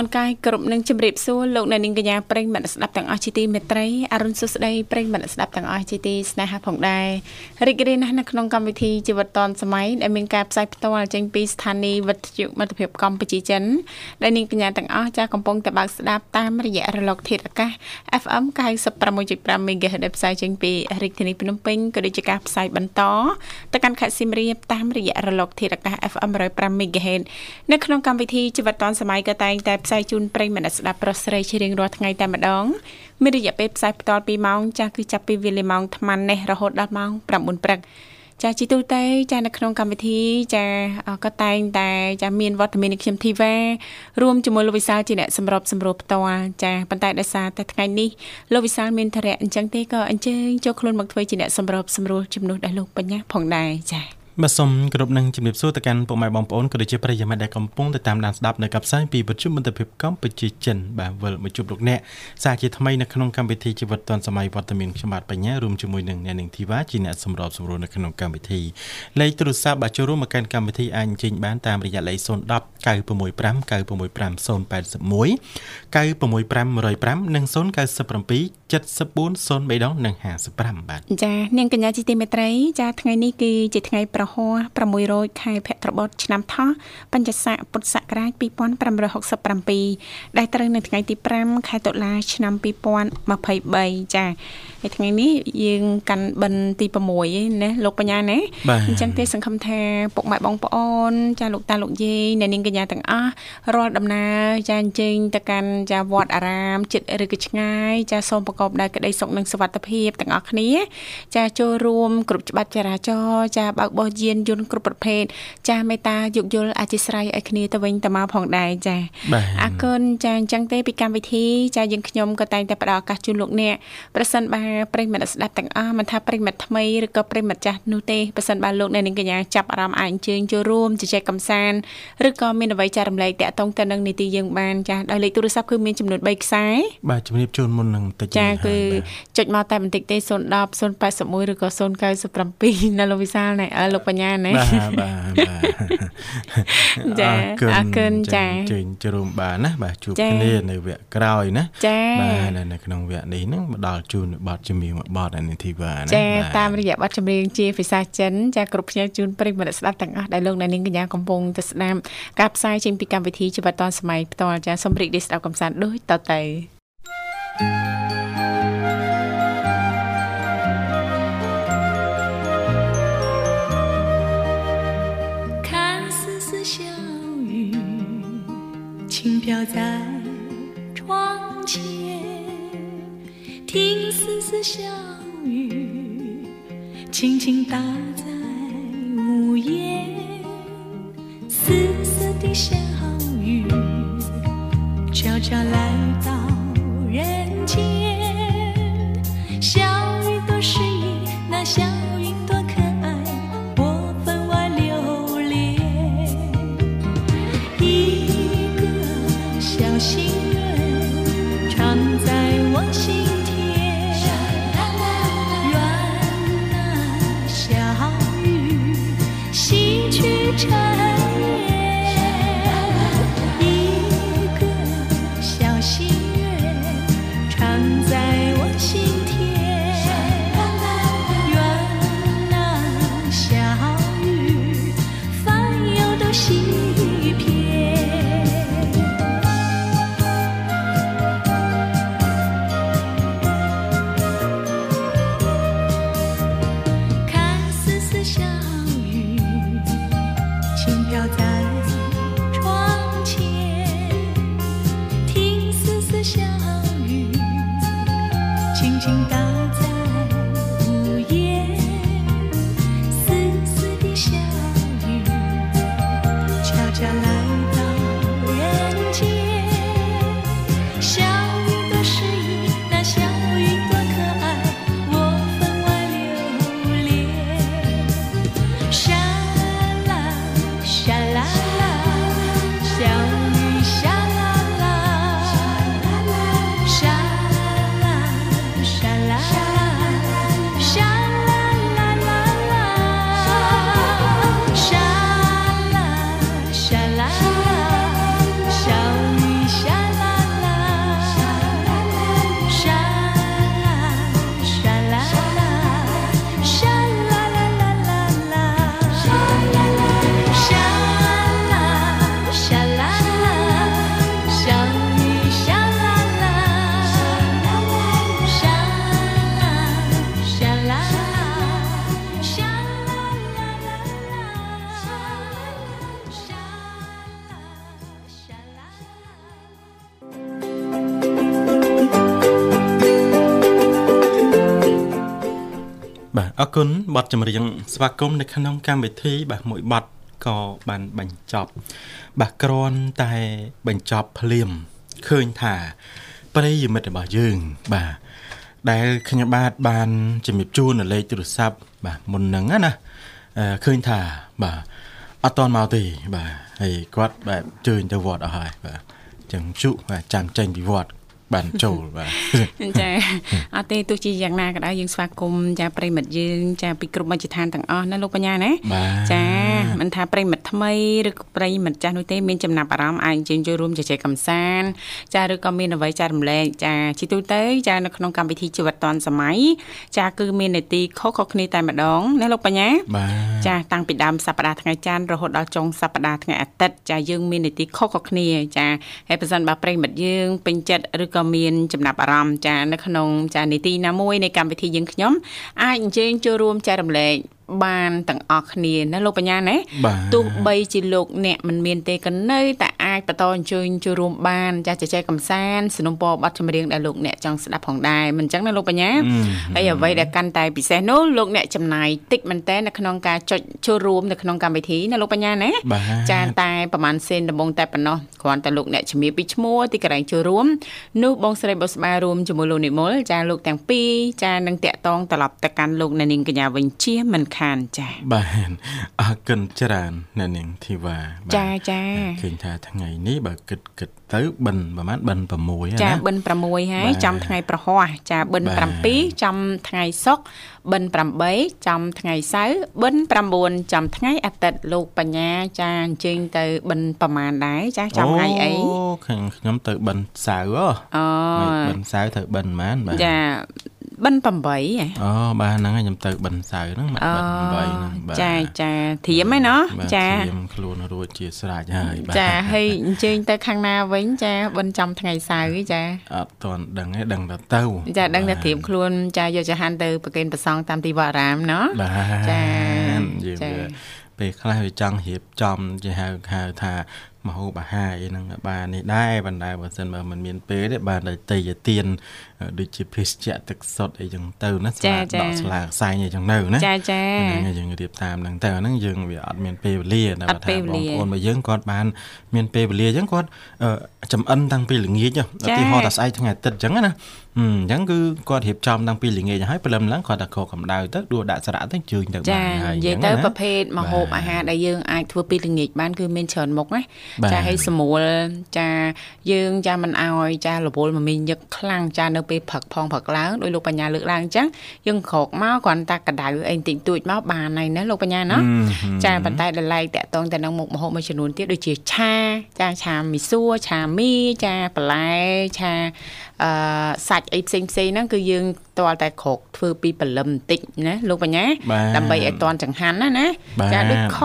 អនកាយគ្រប់នឹងជម្រាបសួរលោកអ្នកនាងកញ្ញាប្រិយមិត្តស្ដាប់ទាំងអស់ជាទីមេត្រីអរុនសុស្ដីប្រិយមិត្តស្ដាប់ទាំងអស់ជាទីស្នេហាផងដែររីករាយណាស់នៅក្នុងកម្មវិធីជីវិតឌွန်សម័យដែលមានការផ្សាយផ្ទាល់ចេញពីស្ថានីយ៍វិទ្យុមិត្តភាពកម្ពុជាចិនដែលនាងកញ្ញាទាំងអស់ចាស់កំពុងតែបើកស្ដាប់តាមរយៈរលកធាតុអាកាស FM 96.5 MHz ដែលផ្សាយចេញពីរាជធានីភ្នំពេញក៏ដូចជាការផ្សាយបន្តទៅកាន់ខេត្តសៀមរាបតាមរយៈរលកធាតុអាកាស FM 105 MHz នៅក្នុងកម្មវិធីជីវិតឌွန်សម័យក៏តែងតែផ្សាយជូនប្រិយមិត្តស្ដាប់ប្រុសស្រីជារៀងរាល់ថ្ងៃតែម្ដងមានរយៈពេលផ្សាយបន្ត2ម៉ោងចាស់គឺចាប់ពីវេលាម៉ោង8:00នេះរហូតដល់ម៉ោង9:00ព្រឹកចាជីទូទៅចានៅក្នុងកម្មវិធីចាក៏តែងតែចាមានវត្តមានខ្ញុំធីវ៉ារួមជាមួយលោកវិសាលជាអ្នកសម្របសម្រួលផ្ទាល់ចាប៉ុន្តែដោយសារតែថ្ងៃនេះលោកវិសាលមានធរៈអញ្ចឹងទេក៏អញ្ជើញចូលខ្លួនមកធ្វើជាអ្នកសម្របសម្រួលជំនួសដល់លោកបញ្ញាផងដែរចា បាទសូមគោរពនឹងជំរាបសួរទៅកាន់ពុកម៉ែបងប្អូនក៏ដូចជាប្រិយមិត្តដែលកំពុងតាមដានស្ដាប់នៅកັບផ្សាយពីវិទ្យុមន្តភាពកម្ពុជាចិនបាទវិលមកជួបលោកអ្នកសាជាថ្មីនៅក្នុងកម្មវិធីជីវិតឌុនសម័យវត្តមានខ្ញុំបាទបញ្ញារួមជាមួយនឹងអ្នកនាងធីវ៉ាជាអ្នកសម្របសម្រួលនៅក្នុងកម្មវិធីលេខទូរស័ព្ទបាទចូលរួមមកកាន់កម្មវិធីអាចអញ្ជើញបានតាមរយៈលេខ010 965 965 081 965 105និង097 74 03និង55បាទចានាងកញ្ញាជីទីមេត្រីចាថ្ងៃនេះគឺជាថ្ងៃប្រហ័ស600ខែភទ្របទឆ្នាំថោះបញ្ញស័កពុទ្ធសករាជ2567ដែលត្រូវនៅថ្ងៃទី5ខែតុលាឆ្នាំ2023ចាហើយថ្ងៃនេះយើងកាន់បិណ្ឌទី6ឯណាលោកបញ្ញាណាអញ្ចឹងទេសង្ឃឹមថាពុកម៉ែបងប្អូន ចាលោកតាលោកយាយអ្នកនាងកញ្ញាទាំងអស់រាល់ដំណើរចាអញ្ជើញទៅកាន់ចាវត្តអារាមចិត្តឬក៏ឆ្ងាយចាសូមប្រកបដោយក្តីសុខនិងសុវត្ថិភាពទាំងអស់គ្នា ចាចូលរួមគ្រប់ច្បាប់ចរាចរណ៍ចាបើកបោះយានយន្តគ្រប់ប្រភេទចាមេត្តាយោគយល់អធិស្ឋានឲ្យគ្នាទៅវិញទៅមកផងដែរចាអរគុណចាអញ្ចឹងទេពីកម្មវិធីចាយើងខ្ញុំក៏តែងតែផ្ដល់ឱកាសជូនលោកអ្នកប្រសិនបើប្រិមិត្តស្ដាប់ទាំងអស់មិនថាប្រិមិត្តថ្មីឬក៏ប្រិមិត្តចាស់នោះទេប្រសិនបើលោកអ្នកនាងកញ្ញាចាប់អារម្មណ៍អាចអញ្ជើញចូលរួមជជែកកម្សាន្តឬក៏មានអ្វីចែករំលែកតាក់ទងទៅនឹងនីតិយើងបានចាដោយលេខទូរស័ព្ទគឺមានចំនួន3ខ្សែបាទជំរាបជូនមុននឹងបន្តិចចាគឺចុចមកតែបន្តិចទេ010 081ឬក៏097នៅលោកវិសាលណែអើលោកបញ្ញាណែបាទបាទចាអរគុណចាជើញជួមបានណាបាទជួបគ្នានៅវគ្គក្រោយណាបាទនៅក្នុងវគ្គនេះហ្នឹងមកដល់ជូនបទចម្រៀងមួយបទអានីធីវ៉ាណាចាតាមរយៈបទចម្រៀងជាភាសាចិនចាគ្រប់ផ្នែកជូនប្រិយមិត្តស្ដាប់ទាំងអស់ដែលលោកអ្នកនាងកញ្ញាកំពុងទៅស្ដាប់ការផ្សាយចេញពីកម្មវិធីជីវិតឌွန်សម័យផ្ទាល់ចាសូមរីករាយស្ដាប់កំសាន្តដូចតទៅ 轻飘在窗前，听丝丝小雨轻轻打在屋檐，丝丝的小雨悄悄来到人间， បាទអរគុណបទចម្រៀងស្វាគមន៍នៅក្នុងកម្មវិធី បាទមួយបទក៏បានបញ្ចប់ បាទគ្រាន់តែបញ្ចប់ភ្លាមឃើញថា ប្រិយមិត្តរបស់យើង បាទដែលខ្ញុំបាទបានជំរាបជូននៅលេខទូរស័ព្ទបាទមុនហ្នឹងណាឃើញថាបាទអត់តន់មកទេបាទហើយគាត់បាទជើញទៅវត្តអស់ហើយបាទចឹងជុបាទចាំចេញពីវត្ត បានចូលបាទចាអត់ទេទោះជាយ៉ាងណាក៏ដោយយើងស្វាគមន៍ចាប្រិមិត្តយើងចាពីគ្រប់មជ្ឈដ្ឋានទាំងអស់ណាលោកបញ្ញាណាចាមិនថាប្រិមិត្តថ្មីឬក៏ប្រិមិត្តចាស់នោះទេមានចំណាប់អារម្មណ៍អាចជើញចូលរួមជជែកកម្សាន្តចាឬក៏មានអ្វីចែករំលែកចាជីទូទៅចានៅក្នុងកម្មវិធីជីវិតឌွန်សម័យចាគឺមាននីតិខុសៗគ្នាតែម្ដងណាលោកបញ្ញាចាតាំងពីដើមសប្ដាហ៍ថ្ងៃច័ន្ទរហូតដល់ចុងសប្ដាហ៍ថ្ងៃអាទិត្យចាយើងមាននីតិខុសៗគ្នាចាហើយប្រសិនបើប្រិមិត្តយើងពេញចិត្តឬក៏ក៏មានចំណាប់អារម្មណ៍ចានៅក្នុងចានីតិណាមួយនៃកម្មវិធីយើងខ្ញុំអាចអញ្ជើញចូលរួមចែករំលែក បានទាំងអស់គ្នាណាលោកបញ្ញាណាទោះបីជាលោកអ្នកមិនមានទេក៏នៅតែអាចបន្តអញ្ជើញចូលរួមបានចាស់ចែកកំសាន្តสนុំពរប័ណ្ណចម្រៀងដែលលោកអ្នកចង់ស្ដាប់ផងដែរមិនអញ្ចឹងណាលោកបញ្ញាហើយអ្វីដែលកាន់តែពិសេសនោះលោកអ្នកចំណាយតិចមែនតើនៅក្នុងការចុចចូលរួមនៅក្នុងកម្មវិធីណាលោកបញ្ញាណាចាតែប្រហែលសេនដំបងតែប៉ុណ្ណោះគ្រាន់តែលោកអ្នកជំរាបពីឈ្មោះទីកន្លែងចូលរួមនោះបងស្រីបុស្បារួមជាមួយលោកនិមលចាលោកទាំងពីរចានឹងតាក់តងត្រឡប់ទៅកាន់លោកអ្នកនាងកញ្ញាវិញជាមិនខានចាបាទអរគុណច្រើនអ្នកនាងធីវ៉ាចាចាឃើញថាថ្ងៃនេះបើគិតគិតទៅបិណ្ឌប្រហែលបិណ្ឌ6ចាបិណ្ឌ6ហើយចំថ្ងៃប្រហោះចាបិណ្ឌ7ចំថ្ងៃសុក្របិណ្ឌ8ចំថ្ងៃសៅរ៍បិណ្ឌ9ចំថ្ងៃអាទិត្យលោកបញ្ញាចាអញ្ជើញទៅបិណ្ឌប្រមាណដែរចាចំថ្ងៃអីអូខ្ញុំទៅបិណ្ឌសៅរ៍អូបិណ្ឌសៅរ៍ទៅបិណ្ឌប៉ុន្មានបាទចា បិណ្ឌ8ហ៎អូបាទហ្នឹងហើយខ្ញុំទៅបិណ្ឌសៅហ្នឹងបិណ្ឌ8ហ្នឹងបាទចាចាធៀមឯណោះចាធៀមខ្លួនរួចជាស្រេចហើយបាទចាហើយអញ្ជើញទៅខាងណាវិញចាបិណ្ឌចំថ្ងៃសៅរ៍ចាអត់ទាន់ដឹងទេដឹងតែទៅចាដឹងតែធៀមខ្លួនចាយកចហានទៅប្រគេនប្រសងតាមទីវត្តអារាមណោះចាយើងពេលខ្លះវាចង់រៀបចំជាហៅហៅថាមហូបអាហារអីហ្នឹងបាននេះដែរប៉ុន្តែបើសិនបើមិនមានពេលទេបានតែតេយទាន ដូចជាភេសជ្ជៈទឹកសុទ្ធអីចឹងទៅណាស្លាដកស្លាខ្សែអីចឹងនៅណាចាចាហ្នឹងយើងរៀបតាមហ្នឹងទៅអាហ្នឹងយើងវាអត់មានពេលវេលាតែថាបងប្អូនរបស់យើងគាត់បានមានពេលវេលាចឹងគាត់ចំអិនតាំងពីល្ងាចឧទាហរណ៍ថាស្អែកថ្ងៃអាទិត្យចឹងណាអញ្ចឹងគឺគាត់រៀបចំតាំងពីល្ងាចហើយព្រលឹមឡើងគាត់តែខកកម្ដៅទៅដួសដាក់សារៈទៅជើញទៅបានហើយនិយាយទៅប្រភេទម្ហូបអាហារដែលយើងអាចធ្វើពីល្ងាចបានគឺមានច្រើនមុខណាចាឲ្យស្រួលចាយើងចាមិនអោយចារវល់មមាញឹកខ្លាំងចានៅពេលព្រឹកផងព្រឹកឡើងដោយលោកបញ្ញាលើកឡើងអញ្ចឹងយើងក្រោកមកគ្រាន់តែកដៅអីតិចតួចមកបានហើយណាលោកបញ្ញាណាចាប៉ុន្តែដល់ឡែកតាក់តងទៅនឹងមុខម្ហូបមួយចំនួនទៀតដូចជាឆាចាឆាមីសួរឆាមីចាបន្លែឆា អឺសាច់អីផ្សេងផ្សេងហ្នឹងគឺយើងតលតែក្រកធ្វើពីព្រលឹមបន្តិចណាលោកបញ្ញាដើម្បីឲ្យតន់ចង្ហាន់ណាណាចាដូចខ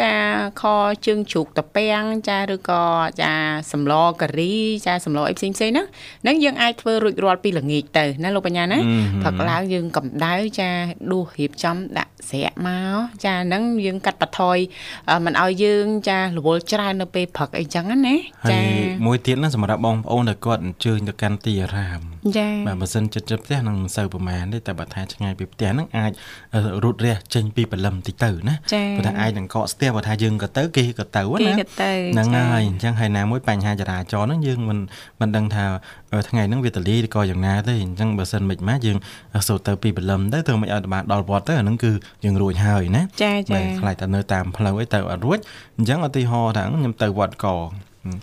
ចាខជើងជ្រូកតពាំងចាឬក៏ចាសម្លការីចាសម្លអីផ្សេងផ្សេងហ្នឹងហ្នឹងយើងអាចធ្វើរួចរាល់ពីល្ងាចទៅណាលោកបញ្ញាណាព្រឹកឡើងយើងកម្ដៅចាដួសរៀបចំដាក់ស្រាក់មកចាហ្នឹងយើងកាត់បន្ថយមិនឲ្យយើង ចារវល់ច្រើននៅពេលព្រឹកអីចឹងណាចាមួយទៀតណាសម្រាប់បងប្អូនដែលគាត់អញ្ជើញទៅកាន់ទីអារាមចាបាទបើសិនចិត្តចិត្តផ្ទះនឹងមិនសូវប្រមាណទេតែបើថាឆ្ងាយពីផ្ទះហ្នឹងអាចរត់រះចេញពីព្រលឹមតិចទៅណាព្រោះថាអាចនឹងកកស្ទះបើថាយើងក៏ទៅគេក៏ទៅណាហ្នឹងហើយអញ្ចឹងហើយណាមួយបញ្ហាចរាចរណ៍ហ្នឹងយើងមិនមិនដឹងថាថ្ងៃហ្នឹងវាតលីក៏យ៉ាងណាទេអញ្ចឹងបើសិនមិនមកយើងសូត្រទៅពីព្រលឹមទៅទៅមិនឲ្យបានដល់វត្តទៅអាហ្នឹងគឺយើងរួចហើយណាចាចាខ្លាចតែនៅតាមផ្លូវអីទៅអត់រួចអញ្ចឹងឧទាហរណ៍ថាខ្ញុំទៅវត្តក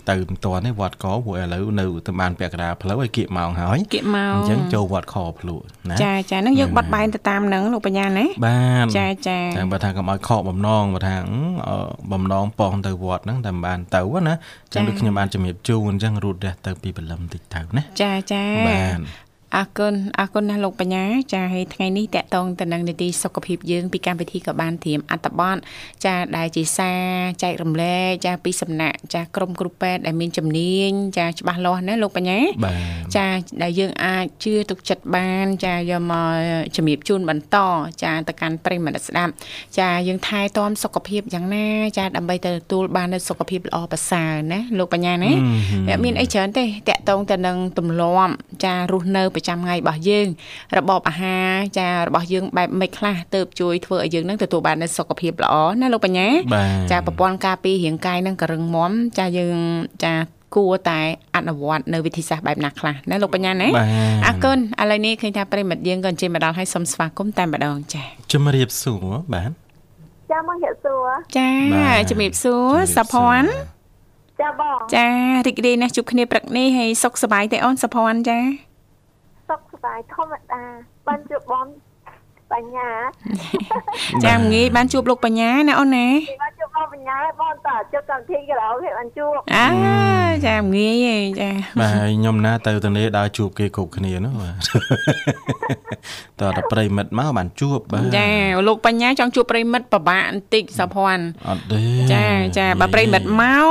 ទៅមិនទាន់ទេវត្តកព្រោះឥឡូវនៅទៅបានពាក់កណ្ដាលផ្លូវឲ្យគៀកម៉ោងហើយគៀកម៉ោងអញ្ចឹងចូលវត្តខភ្លក់ណាចាចាហ្នឹងយើងបត់បែនទៅតាមហ្នឹងលោកបញ្ញាណាបាទចាចាតែបើថាកុំឲ្យខកបំណងបើថាបំណងប៉ងទៅវត្តហ្នឹងតែមិនបានទៅណាអញ្ចឹងដូចខ្ញុំបានជំរាបជូនអញ្ចឹងរូតរះទៅពីបលឹមតិចទៅណាចាចាបាទ អរគុណអរគុណណាស់លោកបញ្ញាចាហើយថ្ងៃនេះតកតងទៅនឹងនីតិសុខភាពយើងពីកម្មវិធីក៏បានត្រៀមអត្តបទចាដែលជាសារចែករំលែកចាពីសំណាក់ចាក្រុមគ្រូពេទ្យដែលមានជំនាញចាច្បាស់លាស់ណាលោកបញ្ញាចាដែលយើងអាចជឿទុកចិត្តបាន ចាយកមកជំរាបជូនបន្តចាទៅកាន់ប្រិមត្តស្ដាប់ចាយើងថែទាំសុខភាពយ៉ាងណា ចាដើម្បីទៅទទួលបាននូវសុខភាពល្អប្រសើរណាលោកបញ្ញាណាមានអីច្រើនទេតកតងទៅនឹងទម្លាប់ចារស់នៅប្រចាំថ្ងៃរបស់យើងរបបអាហារចារបស់យើងបែបមិនខ្លះទៅជួយធ្វើឲ្យយើងនឹងទទួលបាននូវសុខភាពល្អណាលោកបញ្ញាបាទចាប្រព័ន្ធការពាររាងកាយនឹងក៏រឹងមាំចាយើងចាគួរតែអនុវត្តនៅវិធីសាស្ត្របែបណាខ្លះណាលោកបញ្ញាណាបាទអរគុណឥឡូវនេះឃើញថាប្រិមិត្តយើងក៏អញ្ជើញមកដល់ឲ្យសូមស្វាគមន៍តែម្ដងចាជំរាបសួរបាទចាមកយកសួរចាបាទជំរាបសួរជំរាបសុភ័ណ្ឌចាបងចារីករាយណាស់ជួបគ្នាព្រឹកនេះហើយសុខសប្បាយទេអូនសុភ័ណ្ឌចា សុខសប្បាយធម្មតាបានជួបបងបញ្ញាចាមងាយបានជួបលោកបញ្ញាណាអូនណាពីបានជួបបងបញ្ញាហើយបងតើជួបកម្មវិធីក៏ដល់គេបានជួបអើចាមងាយឯងចាបាទហើយខ្ញុំណាទៅទៅនេះដើរជួបគេគ្រប់គ្នានោះបាទតើដល់ប្រិមិត្តមកបានជួបបាទចាលោកបញ្ញាចង់ជួបប្រិមិត្តពិបាកបន្តិចសុភ័ណ្ឌអត់ទេចាចាបើប្រិមិត្តមក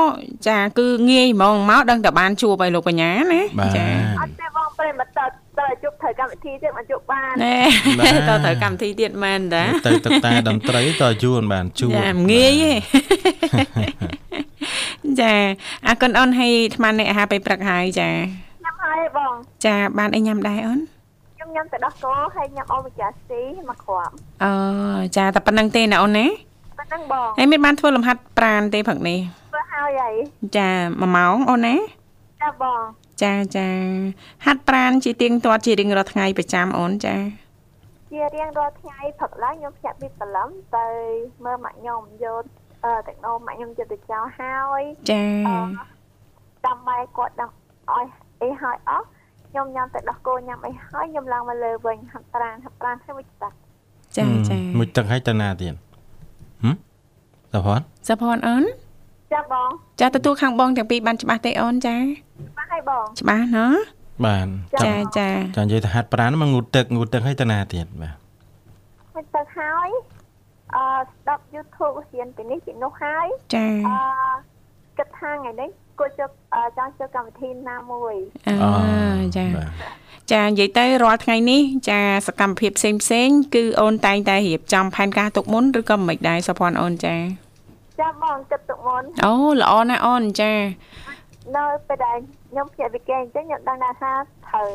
ចា គឺងាយហ្មងមកដឹងតែបានជួបឲ្យលោកបញ្ញាណាបាទចាអត់ទេបងប្រិមត្តតើ តើជួបត្រូវកម្មវិធីទៀតបានជួបបានណែបាទតើត្រូវកម្មវិធីទៀតមែនតាទៅទឹកតាតន្ត្រីតើយួនបានជួបចាងាយទេចាអរគុណអូនឲ្យអាត្មាអ្នកអាហារពេលព្រឹកហើយចាញ៉ាំហើយបងចាបានអីញ៉ាំដែរអូនខ្ញុំញ៉ាំទឹកដោះគោហើយញ៉ាំអូមេហ្គាស៊ីមកគ្រាប់អឺចាតែប៉ុណ្្នឹងទេណាអូនណាប៉ុណ្ណឹងបងហើយមានបានធ្វើលំហាត់ប្រាណទេព្រឹកនេះធ្វើហើយហើយចា1ម៉ោងអូនណាចាបង ចាចាហាត់ប្រាណជាទៀងទាត់ជារៀងរាល់ថ្ងៃប្រចាំអូនចាជារៀងរាល់ថ្ងៃព្រឹកឡើងខ្ញុំភ្ញាក់ពីព្រលឹមទៅមើលម៉ាក់ខ្ញុំយកអឺទឹកនោមម៉ាក់ខ្ញុំយកទៅចោលហើយចាដាំបាយគាត់ដាំឲ្យអីហើយអស់ខ្ញុំញ៉ាំទឹកដោះគោញ៉ាំអីហើយខ្ញុំឡើងមកលើវិញហាត់ប្រាណហាត់ប្រាណហើយមួយទឹកចាចាមួយទឹកឲ្យទៅណាទៀតហឹមតើផាត់សុភ័ណ្ឌអូន ចាបង ចាទទួលខាងបងទាំងពីរបានច្បាស់ទេអូនចាបានហើយបងច្បាស់ណាបានចាចាចានិយាយទៅហាត់ប្រាណមកងូតទឹកងូតទឹកឲ្យទៅណាទៀតបាទមួយទឹកហើយអឺស្ដាប់ YouTube រៀនពីនេះពីនោះហើយចាអឺគិតថាថ្ងៃនេះគួរចូលអឺចង់ចូលកម្មវិធីណាមួយអឺចាបាទចានិយាយទៅរាល់ថ្ងៃនេះចាសកម្មភាពផ្សេងផ្សេងៗគឺអូនតែងតែរៀបចំផែនការទុកមុនឬក៏មិនដែរសុភ័ណ្ឌអូនចា ចាបងគិតទុកមុនអូល្អណាស់អូនចានៅពេលដែលខ្ញុំភ្ញាក់ពីគេអញ្ចឹងខ្ញុំដឹងថាត្រូវ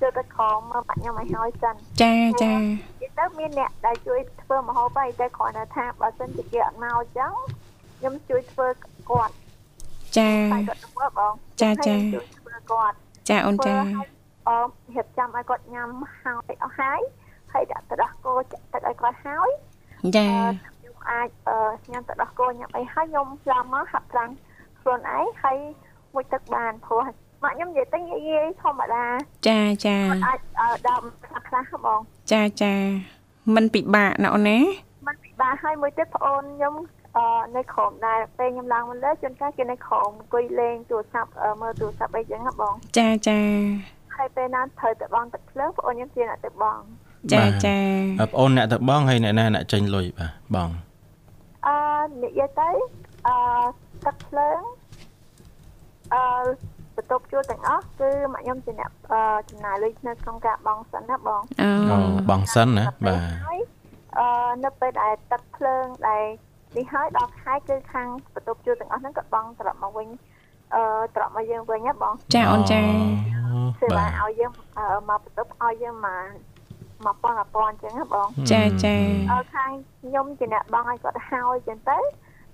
ចូលទៅខំមើលម៉ាក់ខ្ញុំឲ្យហើយសិនចាចានិយាយទៅមានអ្នកដែលជួយធ្វើម្ហូបហើយតែគ្រាន់តែថាបើសិនជាគេអត់មកអញ្ចឹងខ្ញុំជួយធ្វើគាត់ចាតែគាត់ធ្វើបងចាចាហើយជួយធ្វើគាត់ចាអូនធ្វើចាឲ្យអមរៀបចំឲ្យគាត់ញ៉ាំហើយអស់ហើយហើយដាក់ទៅដោះគោចាក់ទឹកឲ្យគាត់ហើយចា អាចញ៉ាំទឹកដោះគោញ៉ាំអីហើយខ្ញុំឆ្លងមកហាក់ប្រាំងខ្លួនឯងហើយមួយទឹកបានព្រោះម៉ាក់ខ្ញុំនិយាយទៅនិយាយធម្មតាចាចាអាចដល់ខ្លះបងចាចាມັນពិបាកណាស់អូនណាມັນពិបាកហើយមួយទៀតប្អូនខ្ញុំនៅក្រុមដែរពេលខ្ញុំឡើងមកលើជួនកាលគេនៅក្រុមអង្គុយលេងទូរស័ព្ទមើលទូរស័ព្ទអីចឹងណាបងចាចាហើយពេលណាត្រូវទៅបងទឹកភ្លើងប្អូនខ្ញុំជាអ្នកទៅបងចាចាបងអូនអ្នកទៅបងហើយអ្នកណាអ្នកចេញលុយបាទបង អឺនិយាយទៅអឺទឹកភ្លើងអឺបន្ទប់ជួលទាំងអស់គឺម៉ាក់ខ្ញុំជាអ្នកអឺចំណាយលុយនៅក្នុងការបងសិនណាបងអូអូបងសិនណាបាទហើយអឺនៅពេលដែលទឹកភ្លើងដែលនេះហើយដល់ខែគឺខាងបន្ទប់ជួលទាំងអស់ហ្នឹងក៏បងត្រឡប់មកវិញអឺត្រឡប់មកយើងវិញណាបងចាអូនចាសេវាបាទឲ្យយើងអឺមកបន្ទប់ឲ្យយើងមក មកប៉ុណ្ណប៉ុណ្ណអញ្ចឹងណាបងចាចាអឺខាងខ្ញុំជាអ្នកបងឲ្យគាត់ហើយអញ្ចឹងទៅ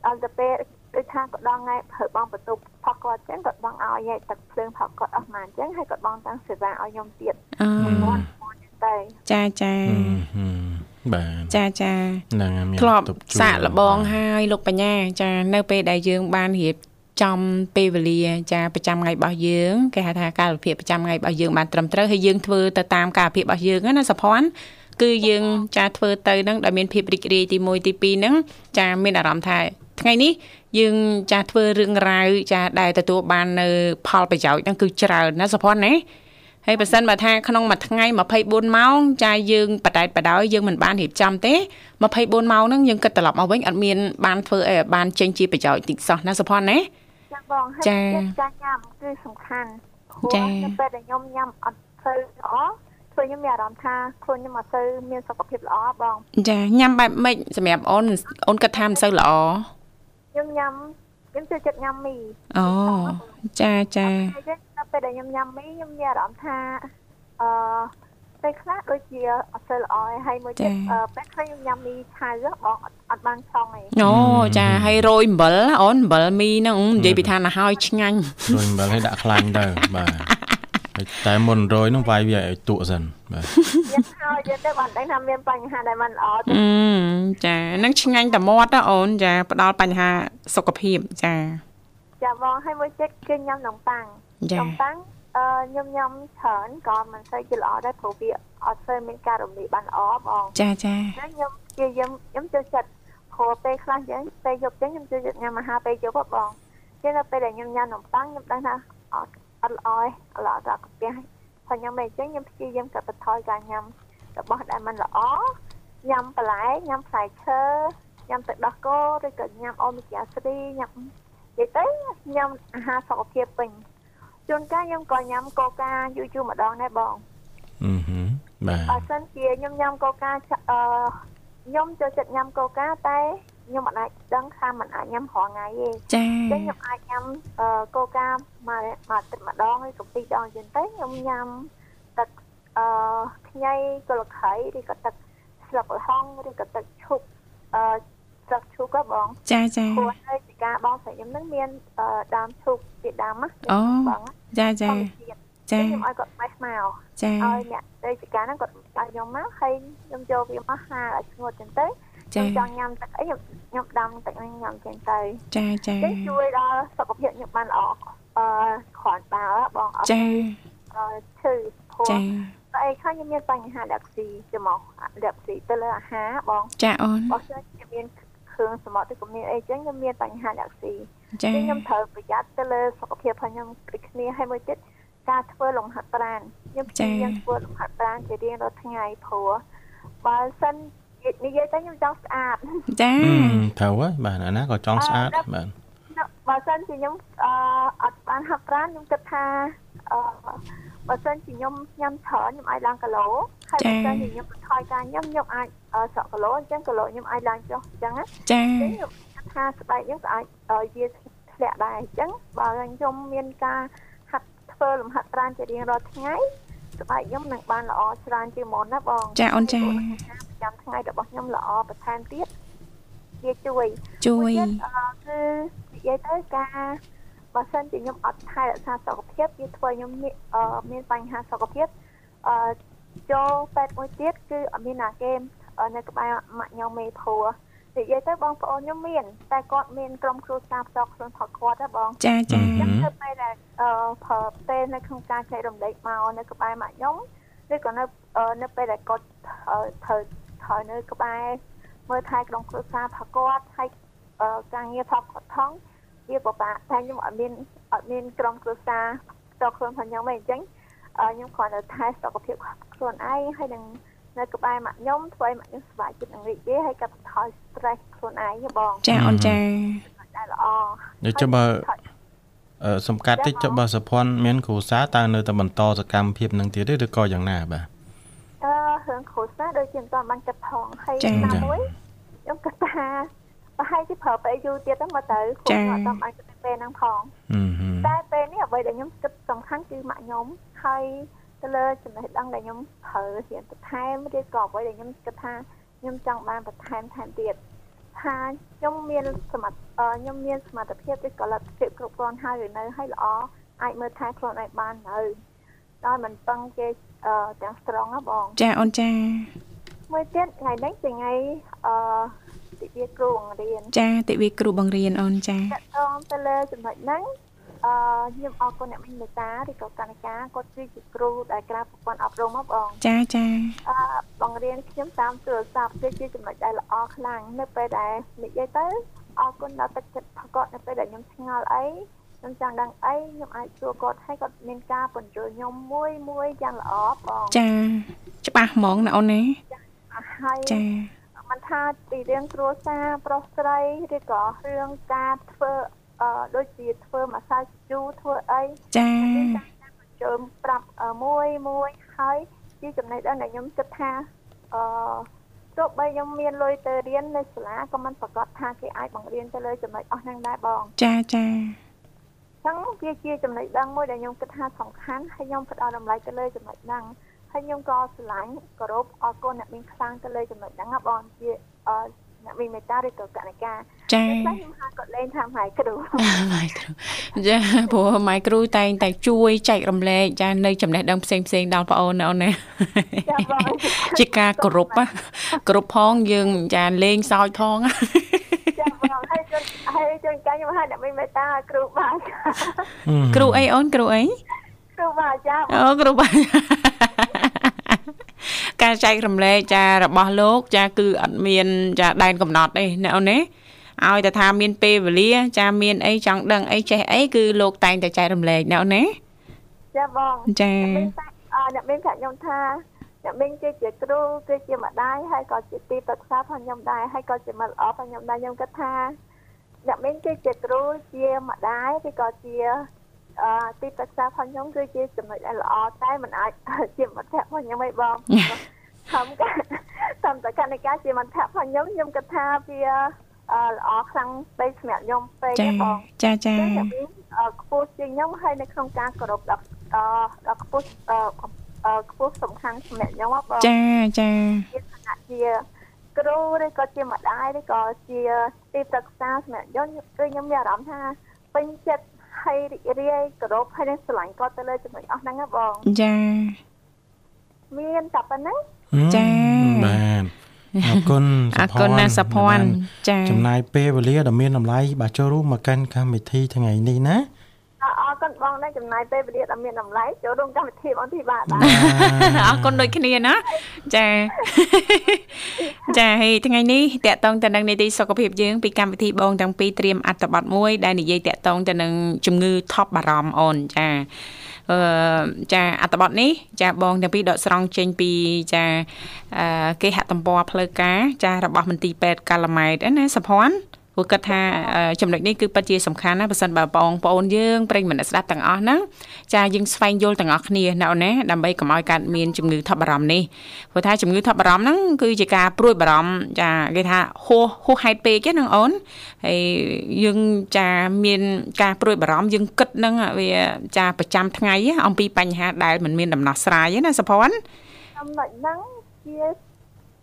ដល់ទៅពេលដូចថាគាត់ដល់ថ្ងៃព្រឹកបងបន្ទប់ផកគាត់អញ្ចឹងគាត់បងឲ្យហើយទឹកភ្លើងផកគាត់អស់មកអញ្ចឹងហើយគាត់បងតាំងសេវាឲ្យខ្ញុំទៀតអូគាត់មកអញ្ចឹងទៅចាចាហឹមហឹមបាទចាចាហ្នឹងហើយមានធ្លាប់បន្ទប់ជួលសាកល្បងហើយលោកបញ្ញាចានៅពេលដែលយើងបានរៀប ចំពេលវេលាចាប្រចាំថ្ងៃរបស់យើងគេហៅថាកាលវិភាគប្រចាំថ្ងៃរបស់យើងបានត្រឹមត្រូវហើយយើងធ្វើទៅតាមកាលវិភាគរបស់យើងណាសុភ័ណ្ឌគឺយើងចាធ្វើទៅនឹងដោយមានភាពរីករាយទី1ទី2ហ្នឹងចាមានអារម្មណ៍ថាថ្ងៃនេះយើងចាធ្វើរឿងរ៉ាវចាដែលទទួលបាននៅផលប្រយោជន៍ហ្នឹងគឺច្រើនណាសុភ័ណ្ឌណាហើយបើសិនបើថាក្នុងមួយថ្ងៃ24ម៉ោងចាយើងបដែតបដោយយើងមិនបានរៀបចំទេ24ម៉ោងហ្នឹងយើងគិតត្រឡប់មកវិញអត់មានបានធ្វើអីឲ្យបានចេញជាប្រយោជន៍តិចសោះណាសុភ័ណ្ឌណា ចាបងហើយចាចិត្តការញ៉ាំគឺសំខាន់ព្រោះចានៅពេលដែលខ្ញុំញ៉ាំអត់ទៅល្អធ្វើខ្ញុំមានអារម្មណ៍ថាខ្លួនខ្ញុំអត់ទៅមានសុខភាពល្អបងចាញ៉ាំបែបម៉េចសម្រាប់អូនអូនគិតថាមិនសូវល្អខ្ញុំញ៉ាំខ្ញុំចូលចិត្តញ៉ាំមីអូចាចាហើយចឹងនៅពេលដែលខ្ញុំញ៉ាំមីខ្ញុំមានអារម្មណ៍ថាអឺ ជាអត់សូវល្អទេហើយមួយទៀតពេលខ្លះខ្ញុំញ៉ាំមីឆៅបងអត់បានឆុងទេអូចាហើយរោយអំបិលអូនអំបិលមីហ្នឹងនិយាយពីថាណាហើយឆ្ងាញ់រោយអំបិលឲ្យដាក់ខ្លាញ់ទៅបាទតែមុនរយនឹងវាយវាឲ្យទក់សិនបាទយើងហើយយើងទៅបានដឹងថាមានបញ្ហាដែលមិនល្អទេចានឹងឆ្ងាញ់តែមាត់ណាអូនចាផ្ដល់បញ្ហាសុខភាពចាចាបងឲ្យមួយចិត្តគឺញ៉ាំនំប៉័ងនំប៉័ង អឺខ្ញុំញ៉ាំច្រើនក៏មិនសូវជាល្អដែរព្រោះវាអត់សូវមានការរំលាយបានល្អបងចាចាខ្ញុំជាខ្ញុំខ្ញុំចូលចិត្តព្រោះពេលខ្លះចឹងពេលយប់ចឹងខ្ញុំចូលចិត្តញ៉ាំអាហារពេលយប់បងចឹងដល់ពេលដែលខ្ញុំញ៉ាំនំប៉័ងខ្ញុំដឹងថាអត់អត់ល្អទេល្អដល់កាពះហើយខ្ញុំមិនអញ្ចឹងខ្ញុំព្យាយាមកាត់បន្ថយការញ៉ាំរបស់ដែលមិនល្អញ៉ាំបន្លែញ៉ាំផ្លែឈើញ៉ាំទឹកដោះគោឬក៏ញ៉ាំអូមេហ្គា3ញ៉ាំនិយាយទៅញ៉ាំអាហារសុខភាពពេញ ជួនកាលខ្ញុំក៏ញ៉ាំកូកាយូរយូរម្ដងដែរបងអឺហឺបាទបើសិនជាខ្ញុំញ៉ាំកូកាអឺខ្ញុំចូលចិត្តញ៉ាំកូកាតែខ្ញុំមិនអាចដឹងថាមិនអាចញ៉ាំរាល់ថ្ងៃទេចា៎ចឹងខ្ញុំអាចញ៉ាំកូកាមួយមួយទឹកម្ដងឬក៏ពីរដងចឹងទៅខ្ញុំញ៉ាំទឹកអឺខ្ញីកលខៃឬក៏ទឹកស្លឹកល្ហុងឬក៏ទឹកឈប់អឺស្លឹកឈូកហ៎បងចាចាព្រោះហើយពី ការបងស្រីខ្ញុំនឹងមានដើមឈូកជាដើមណាអូបងចាចាចាខ្ញុំឲ្យគាត់បេះមកចាឲ្យអ្នករាជការហ្នឹងគាត់ឲ្យខ្ញុំមកហើយខ្ញុំយកវាមកហាលឲ្យស្ងួតចឹងទៅខ្ញុំចង់ញ៉ាំទឹកអីខ្ញុំខ្ញុំដាំទឹកហ្នឹងញ៉ាំចឹងទៅចាចាចឹងជួយដល់សុខភាពខ្ញុំបានល្អអឺគ្រាន់បើបងអត់ចាអឺឈឺព្រោះចាតែអីខ្លះខ្ញុំមានបញ្ហាដាក់ស៊ីច្រមុះដាក់ស៊ីទៅលើអាហារបងចាអូនបងខ្ញុំមាន គ្រឿងសមុទ្រឬក៏មានអីចឹងខ្ញុំមានបញ្ហាដាក់ស៊ីចាខ្ញុំត្រូវប្រយ័ត្នទៅលើសុខភាពរបស់ខ្ញុំដូចគ្នាហើយមួយទៀតការធ្វើលំហាត់ប្រាណខ្ញុំព្យាយាមធ្វើលំហាត់ប្រាណជារៀងរាល់ថ្ងៃព្រោះបើសិននិយាយទៅខ្ញុំចង់ស្អាតចាត្រូវហើយបាទអាណាក៏ចង់ស្អាតបាទបើសិនជាខ្ញុំអឺអត់បានហាត់ប្រាណខ្ញុំគិតថាអឺ បើសិនជាខ្ញុំញ៉ាំច្រើនខ្ញុំអាចឡើងគីឡូហើយបើសិនជាខ្ញុំបន្ថយការញ៉ាំខ្ញុំអាចសក់គីឡូអញ្ចឹងគីឡូខ្ញុំអាចឡើងចុះអញ្ចឹងណាចាខ្ញុំថាស្បែកខ្ញុំក៏អាចវាធ្លាក់ដែរអញ្ចឹងបើខ្ញុំមានការហាត់ធ្វើលំហាត់ប្រាណជារៀងរាល់ថ្ងៃស្បែកខ្ញុំនឹងបានល្អច្រើនជាងមុនណាបងចាអូនចាប្រចាំថ្ងៃរបស់ខ្ញុំល្អបន្ថែមទៀតវាជួយជួយគឺនិយាយទៅការ បើសិនជាខ្ញុំអត់ថែរក្សាសុខភាពវាធ្វើខ្ញុំមានបញ្ហាសុខភាពអឺចូលពេទ្យមួយទៀតគឺអត់មានណាគេនៅក្បែរម៉ាក់ខ្ញុំមេព្រោះនិយាយទៅបងប្អូនខ្ញុំមានតែគាត់មានក្រុមគ្រួសារផ្ទាល់ខ្លួនផងគាត់ណាបងចាចាចឹងទៅពេលដែលអឺប្រើពេលនៅក្នុងការចែករំលែកមកនៅក្បែរម៉ាក់ខ្ញុំឬក៏នៅនៅពេលដែលគាត់ត្រូវត្រូវនៅក្បែរមើលថែក្រុមគ្រួសារផងគាត់ហើយការងារផងគាត់ថង វាពិបាកតែខ្ញុំអត់មានអត់មានក្រុមគ្រួសារផ្ទាល់ខ្លួនផងខ្ញុំទេអញ្ចឹងខ្ញុំគ្រាន់តែថែសុខភាពខ្លួនឯងហើយនឹងនៅក្បែរម៉ាក់ខ្ញុំធ្វើឲ្យម៉ាក់ខ្ញុំសុខចិត្តនឹងរីករាយហើយកាត់បន្ថយ stress ខ្លួនឯងបងចាអូនចាតែល្អនេះចុះបើអឺសំកាត់តិចចុះបើសុភ័ណ្ឌមានគ្រូសាតើនៅតែបន្តសកម្មភាពនឹងទៀតទេឬក៏យ៉ាងណាបាទអឺរឿងគ្រូសាដូចជាមិនតាន់បានគិតផងហើយណាមួយខ្ញុំគិតថា ប្រហែលជាប្រើពេលយូរទៀតទៅមកទៅខ្ញុំអត់តាមអាចគិតពេលហ្នឹងផងតែពេលនេះអ្វីដែលខ្ញុំគិតសំខាន់គឺម៉ាក់ខ្ញុំហើយទៅលើចំណេះដឹងដែលខ្ញុំប្រើរៀនបន្ថែមឬក៏អ្វីដែលខ្ញុំគិតថាខ្ញុំចង់បានបន្ថែមថែមទៀតថាខ្ញុំមានសមត្ថខ្ញុំមានសមត្ថភាពឬក៏លទ្ធភាពគ្រប់គ្រាន់ហើយឬនៅហើយល្អអាចមើលថែខ្លួនឯងបាននៅដោយមិនពឹងគេទាំងស្ត្រង់ណាបងចាអូនចាមួយទៀតថ្ងៃនេះជាថ្ងៃអឺ ទិវាគ្រូបង្រៀនចាទិវាគ្រូបង្រៀនអូនចាតកតងទៅលើចំណុចហ្នឹងអឺខ្ញុំអរគុណអ្នកមេតាឬក៏កណ្ដាគាត់គឺជាគ្រូដែលក្រៅប្រព័ន្ធអប់រំមកបងចាចាអឺបង្រៀនខ្ញុំតាមទូរស័ព្ទវាជាចំណុចដែលល្អខ្លាំងនៅពេលដែលនិយាយទៅអរគុណដល់ទឹកចិត្តរបស់គាត់នៅពេលដែលខ្ញុំឆ្ងល់អីខ្ញុំចង់ដឹងអីខ្ញុំអាចសួរគាត់ឲ្យគាត់មានការបញ្ជូលខ្ញុំមួយមួយយ៉ាងល្អបងចាច្បាស់ហ្មងណាអូនណាហើយចា មិនថាពីរឿងគ្រួសារប្រុសស្រីឬក៏រឿងការធ្វើអឺដូចជាធ្វើម្សៅជូរធ្វើអីចាបញ្ចូលប្រាប់មួយមួយហើយជាចំណេះដឹងដែលខ្ញុំគិតថាអឺទោះបីខ្ញុំមានលុយទៅរៀននៅសាលាក៏មិនប្រកាសថាគេអាចបង្រៀនទៅលើចំណុចអស់ហ្នឹងដែរបងចាចាចឹងវាជាចំណុចដឹងមួយដែលខ្ញុំគិតថាសំខាន់ហើយខ្ញុំផ្ដល់តម្លៃទៅលើចំណុចហ្នឹង ហហើយខ្ញុំក៏ស្រឡាញ់គោរពអរគុណអ្នកមានខ្លាំងទៅលើចំណុចហ្នឹងបងជាអឺអ្នកមានមេត្តាឬក៏កណិកាចា៎ខ្ញុំហៅគាត់លេងថាម៉ៃគ្រូម៉ៃគ្រូចាព្រោះម៉ៃគ្រូតែងតែជួយចែករំលែកចានៅចំណេះដឹងផ្សេងផ្សេងដល់បងអូនអូនណាជាការគោរពគោរពផងយើងចាលេងសើចផងចាបងហើយជួយហើយជួយកាខ្ញុំហៅអ្នកមានមេត្តាគ្រូបាទគ្រូអីអូនគ្រូអី គ្រូបាទចាអូគ្រូបាទការចែករំលែកចារបស់លោក ចាគឺអត់មាន ចាដែនកំណត់ទេណាអូនណាឲ្យតែថាមានពេលវេលា ចាមានអីចង់ដឹងអីចេះអីគឺលោកតែងតែចែករំលែកណាអូនណាចាបងចាអ្នកមានប្រាប់ខ្ញុំថាអ្នកមីងគឺជាគ្រូគឺជាម្ដាយហើយក៏ជាទីប្រឹក្សាផងខ្ញុំដែរហើយក៏ជាមិត្តល្អផងខ្ញុំដែរខ្ញុំគិតថាអ្នកមីងគឺជាគ្រូជាម្ដាយឬក៏ជា អឺទីប្រឹក្សាផងខ្ញុំគឺជាចំណុចដែលល្អតែមិនអាចជាមិត្តភក្តិផងខ្ញុំឯងបងធម្មតាធម្មតាកណិកាជាមិត្តភក្តិផងខ្ញុំខ្ញុំគិតថាវាល្អខ្លាំងពេកសម្រាប់ខ្ញុំពេកបងចាចាខ្ពស់ជាងខ្ញុំហើយនៅក្នុងការគោរពដល់ដល់ខ្ពស់ខ្ពស់សំខាន់សម្រាប់ខ្ញុំបងចាចាជាឋានៈជាគ្រូឬក៏ជាម្ដាយឬក៏ជាទីប្រឹក្សាសម្រាប់ខ្ញុំគឺខ្ញុំមានអារម្មណ៍ថាពេញចិត្ត ហើយរីករាយគោរពហើយនឹងស្រឡាញ់គាត់ទៅលើចំណុចអស់ហ្នឹងណាបងចាមានតែប៉ុណ្ណឹងចាបាទអរគុណអរគុណណាសុភ័ណ្ឌចាចំណាយពេលវេលាដ៏មានតម្លៃបាទចូលរួមមកកាន់កម្មវិធីថ្ងៃនេះណាអរ គុណបងដែរចំណាយពេលវេលាដ៏មានតម្លៃចូលរួមកម្មវិធីបងទីបាទអរគុណដូចគ្នាណាចាចាហើយថ្ងៃនេះតកតងទៅនឹងនីតិសុខភាពយើងពីកម្មវិធីបងទាំងពីរត្រៀមអត្ថបទមួយដែលនិយាយតកតងទៅនឹងជំងឺថប់បារម្ភអូនចាអឺចាអត្តបទនេះចាបងទាំងពីរដកស្រង់ចេញពីចាគេហទំព័រផ្លូវការចារបស់មន្ទីរពេទ្យកាឡាម៉ែតណាសុភ័ណ្ឌ ព្រោះគិតថាចំណុចនេះគឺពិតជាសំខាន់ណាបើសិនបើបងប្អូនយើងប្រិយមិត្តស្ដាប់ទាំងអស់ហ្នឹងចាយើងស្វែងយល់ទាំងអស់គ្នាណាអូនណាដើម្បីកុំឲ្យកើតមានជំងឺថប់បារម្ភនេះព្រោះថាជំងឺថប់បារម្ភហ្នឹងគឺជាការព្រួយបារម្ភចាគេថាហួសហួសហេតុពេកហ្នឹងអូនហើយយើងចាមានការព្រួយបារម្ភយើងគិតហ្នឹងវាចាប្រចាំថ្ងៃអំពីបញ្ហាដែលមិនមានដំណោះស្រាយណាសុភ័ណ្ឌចំណុចហ្នឹងជា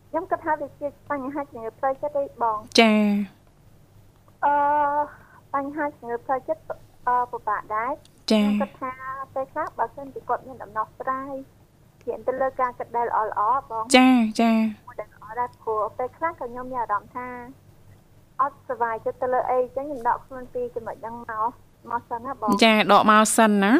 ខ្ញុំគិតថាវាជាបញ្ហាជំងឺផ្លូវចិត្តទេបងចាអឺ បញ្ហាជំងឺផ្លូវចិត្តអឺពិបាកដែរចា៎គាត់ថាពេលខ្លះបើសិនជាគាត់មានដំណោះស្រាយហ៊ានទៅលើការគិតដែលល្អល្អបងចាចាដែលល្អដែរព្រោះពេលខ្លះក៏ខ្ញុំមានអារម្មណ៍ថាអត់សុវ័យចិត្តទៅលើអីចឹងខ្ញុំដកខ្លួនពីចំណុចហ្នឹងមកមកសិនណាបងចាដកមកសិនណា